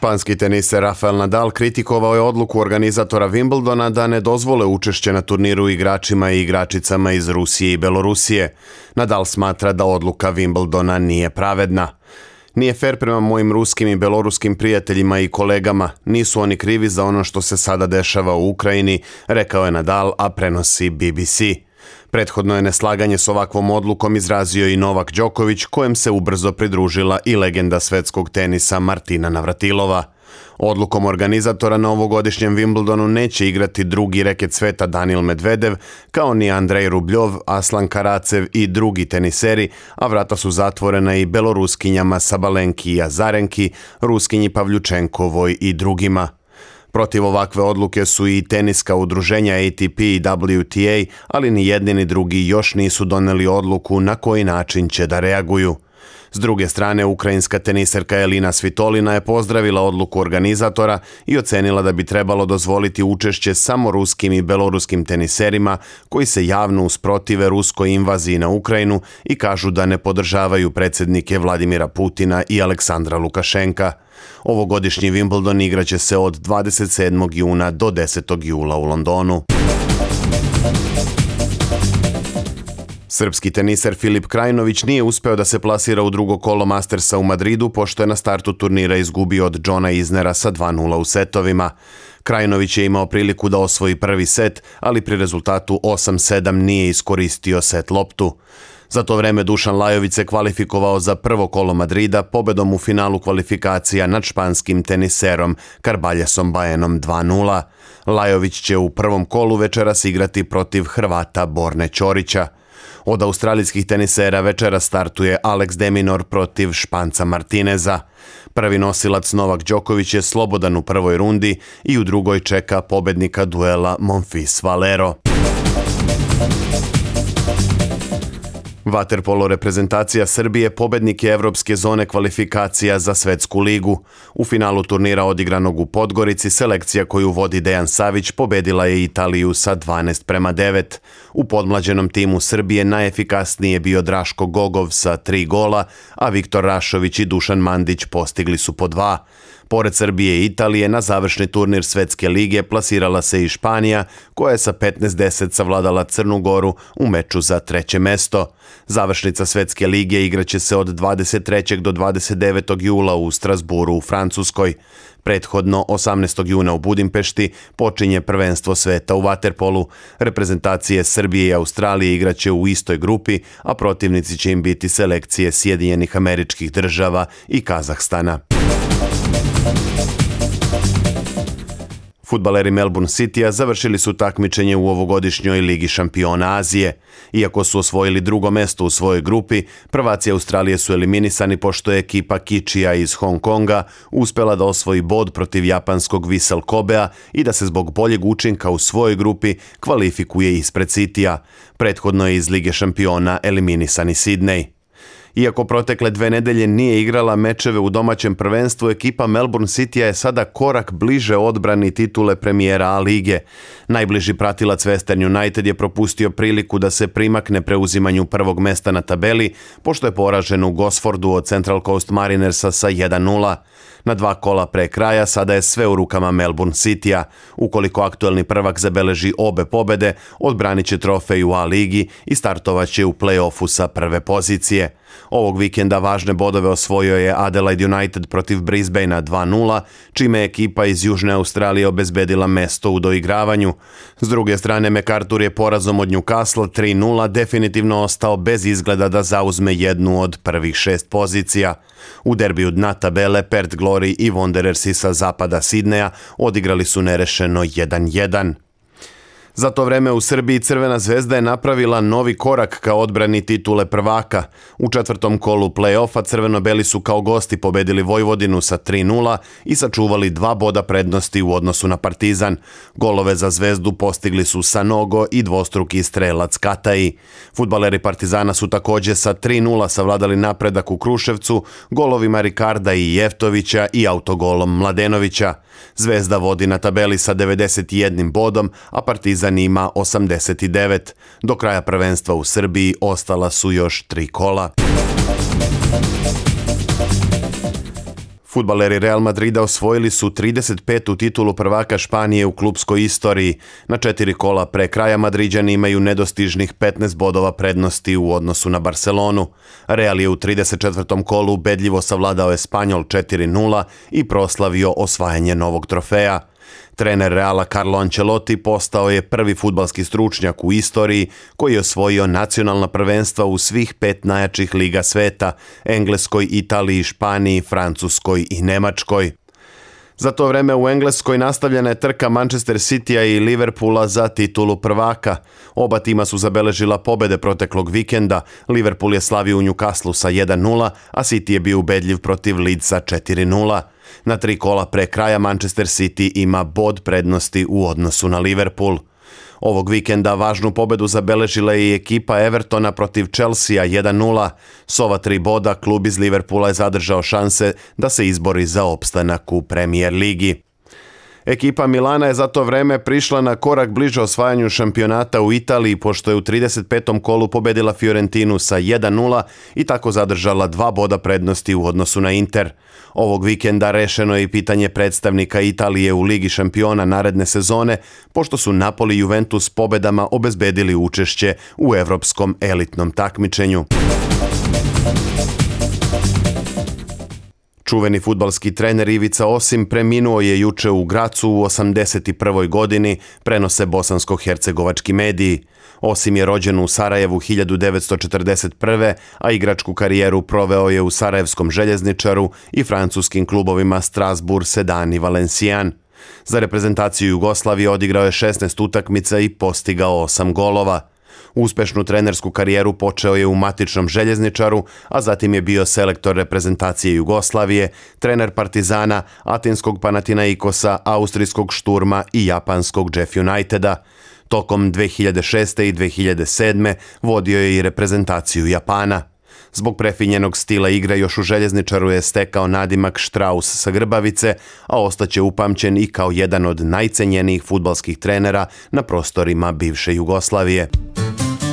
Španski teniser Rafael Nadal kritikovao je odluku organizatora Wimbledona da ne dozvole učešće na turniru igračima i igračicama iz Rusije i Belorusije. Nadal smatra da odluka Wimbledona nije pravedna. Nije fair prema mojim ruskim i beloruskim prijateljima i kolegama. Nisu oni krivi za ono što se sada dešava u Ukrajini, rekao je Nadal, a prenosi BBC. Prethodno je neslaganje s ovakvom odlukom izrazio i Novak Đoković, kojem se ubrzo pridružila i legenda svetskog tenisa Martina Navratilova. Odlukom organizatora na ovogodišnjem Wimbledonu neće igrati drugi reket sveta Daniel Medvedev, kao ni Andrej Rubljov, Aslan Karacev i drugi teniseri, a vrata su zatvorena i beloruskinjama Sabalenki i Azarenki, ruskinji Pavljučenkovoj i drugima. Protiv ovakve odluke su i teniska udruženja ATP i WTA, ali ni jedni ni drugi još nisu doneli odluku na koji način će da reaguju. S druge strane, ukrajinska teniserka Elina Svitolina je pozdravila odluku organizatora i ocenila da bi trebalo dozvoliti učešće samo ruskim i beloruskim teniserima koji se javno usprotive ruskoj invaziji na Ukrajinu i kažu da ne podržavaju predsednike Vladimira Putina i Aleksandra Lukašenka. Ovogodišnji Wimbledon igraće se od 27. juna do 10. jula u Londonu. Srpski teniser Filip Krajnović nije uspeo da se plasira u drugo kolo Mastersa u Madridu, pošto je na startu turnira izgubio od Johna Iznera sa 2-0 u setovima. Krajnović je imao priliku da osvoji prvi set, ali pri rezultatu 8-7 nije iskoristio set loptu. Za to vreme Dušan Lajović se kvalifikovao za prvo kolo Madrida pobedom u finalu kvalifikacija nad španskim teniserom Karbaljasom Bajenom 2-0. Lajović će u prvom kolu večeras igrati protiv Hrvata Borne Ćorića. Od australijskih tenisera večera startuje Alex Deminor protiv Španca Martineza. Prvi nosilac Novak Đoković je slobodan u prvoj rundi i u drugoj čeka pobednika duela Monfils Valero. Vaterpolo reprezentacija Srbije pobednik je Evropske zone kvalifikacija za svetsku ligu. U finalu turnira odigranog u Podgorici selekcija koju vodi Dejan Savić pobedila je Italiju sa 12 prema 9. U podmlađenom timu Srbije najefikasniji je bio Draško Gogov sa 3 gola, a Viktor Rašović i Dušan Mandić postigli su po dva. Pored Srbije i Italije, na završni turnir Svetske lige plasirala se i Španija, koja je sa 15-10 savladala Crnu Goru u meču za treće mesto. Završnica Svetske lige igraće se od 23. do 29. jula u Strasburu u Francuskoj. Prethodno 18. juna u Budimpešti počinje prvenstvo sveta u Waterpolu. Reprezentacije Srbije i Australije igraće u istoj grupi, a protivnici će im biti selekcije Sjedinjenih američkih država i Kazahstana. Futbaleri Melbourne City-a završili su takmičenje u ovogodišnjoj Ligi šampiona Azije. Iako su osvojili drugo mesto u svojoj grupi, prvaci Australije su eliminisani pošto je ekipa Kičija iz Hong Konga uspela da osvoji bod protiv japanskog Vissel Kobea i da se zbog boljeg učinka u svojoj grupi kvalifikuje ispred City-a. Prethodno je iz Lige šampiona eliminisani Sydney. Iako protekle dve nedelje nije igrala mečeve u domaćem prvenstvu, ekipa Melbourne City je sada korak bliže odbrani titule premijera A lige. Najbliži pratilac Western United je propustio priliku da se primakne preuzimanju prvog mesta na tabeli, pošto je poražen u Gosfordu od Central Coast Marinersa sa 1-0. Na dva kola pre kraja sada je sve u rukama Melbourne City-a. Ukoliko aktuelni prvak zabeleži obe pobede, odbranit će trofej u A ligi i startovaće u play-offu sa prve pozicije. Ovog vikenda važne bodove osvojio je Adelaide United protiv Brisbanea 2-0, čime je ekipa iz Južne Australije obezbedila mesto u doigravanju. S druge strane, MacArthur je porazom od Newcastle 3-0 definitivno ostao bez izgleda da zauzme jednu od prvih šest pozicija. U derbiju dna tabele Perth Glory i Wanderersi sa zapada Sidneja odigrali su nerešeno 1-1. Za to vreme u Srbiji Crvena zvezda je napravila novi korak ka odbrani titule prvaka. U četvrtom kolu play-offa crveno-beli su kao gosti pobedili Vojvodinu sa 3-0 i sačuvali dva boda prednosti u odnosu na Partizan. Golove za zvezdu postigli su Sanogo i dvostruki strelac Kataji. Futbaleri Partizana su takođe sa 3-0 savladali napredak u Kruševcu, golovima Rikarda i Jeftovića i autogolom Mladenovića. Zvezda vodi na tabeli sa 91 bodom, a Partizan ima 89. Do kraja prvenstva u Srbiji ostala su još tri kola. Futbaleri Real Madrida osvojili su 35. titulu prvaka Španije u klubskoj istoriji. Na četiri kola pre kraja Madriđani imaju nedostižnih 15 bodova prednosti u odnosu na Barcelonu. Real je u 34. kolu bedljivo savladao Espanjol 4-0 i proslavio osvajanje novog trofeja. Trener Reala Carlo Ancelotti postao je prvi futbalski stručnjak u istoriji koji je osvojio nacionalna prvenstva u svih pet najjačih liga sveta, Engleskoj, Italiji, Španiji, Francuskoj i Nemačkoj. Za to vreme u Engleskoj nastavljena je trka Manchester Citya i Liverpoola za titulu prvaka. Oba tima su zabeležila pobede proteklog vikenda. Liverpool je slavio u Newcastle sa 1-0, a City je bio ubedljiv protiv Leedsa 4-0. Na tri kola pre kraja Manchester City ima bod prednosti u odnosu na Liverpool. Ovog vikenda važnu pobedu zabeležila je i ekipa Evertona protiv Chelsea 1-0. S ova tri boda klub iz Liverpoola je zadržao šanse da se izbori za opstanak u Premier ligi. Ekipa Milana je za to vreme prišla na korak bliže osvajanju šampionata u Italiji pošto je u 35. kolu pobedila Fiorentinu sa 1-0 i tako zadržala dva boda prednosti u odnosu na Inter. Ovog vikenda rešeno je i pitanje predstavnika Italije u Ligi šampiona naredne sezone, pošto su Napoli i Juventus pobedama obezbedili učešće u evropskom elitnom takmičenju. Čuveni futbalski trener Ivica Osim preminuo je juče u Gracu u 81. godini, prenose bosansko-hercegovački mediji. Osim je rođen u Sarajevu 1941. a igračku karijeru proveo je u Sarajevskom željezničaru i francuskim klubovima Strasbourg, Sedan i Valencijan. Za reprezentaciju Jugoslavije odigrao je 16 utakmica i postigao 8 golova. Uspešnu trenersku karijeru počeo je u matičnom željezničaru, a zatim je bio selektor reprezentacije Jugoslavije, trener Partizana, Atinskog Panathinaikosa, Austrijskog Šturma i Japanskog Jeff Uniteda. Tokom 2006. i 2007. vodio je i reprezentaciju Japana. Zbog prefinjenog stila igre još u željezničaru je stekao nadimak Štraus sa Grbavice, a ostaće upamćen i kao jedan od najcenjenijih futbalskih trenera na prostorima bivše Jugoslavije.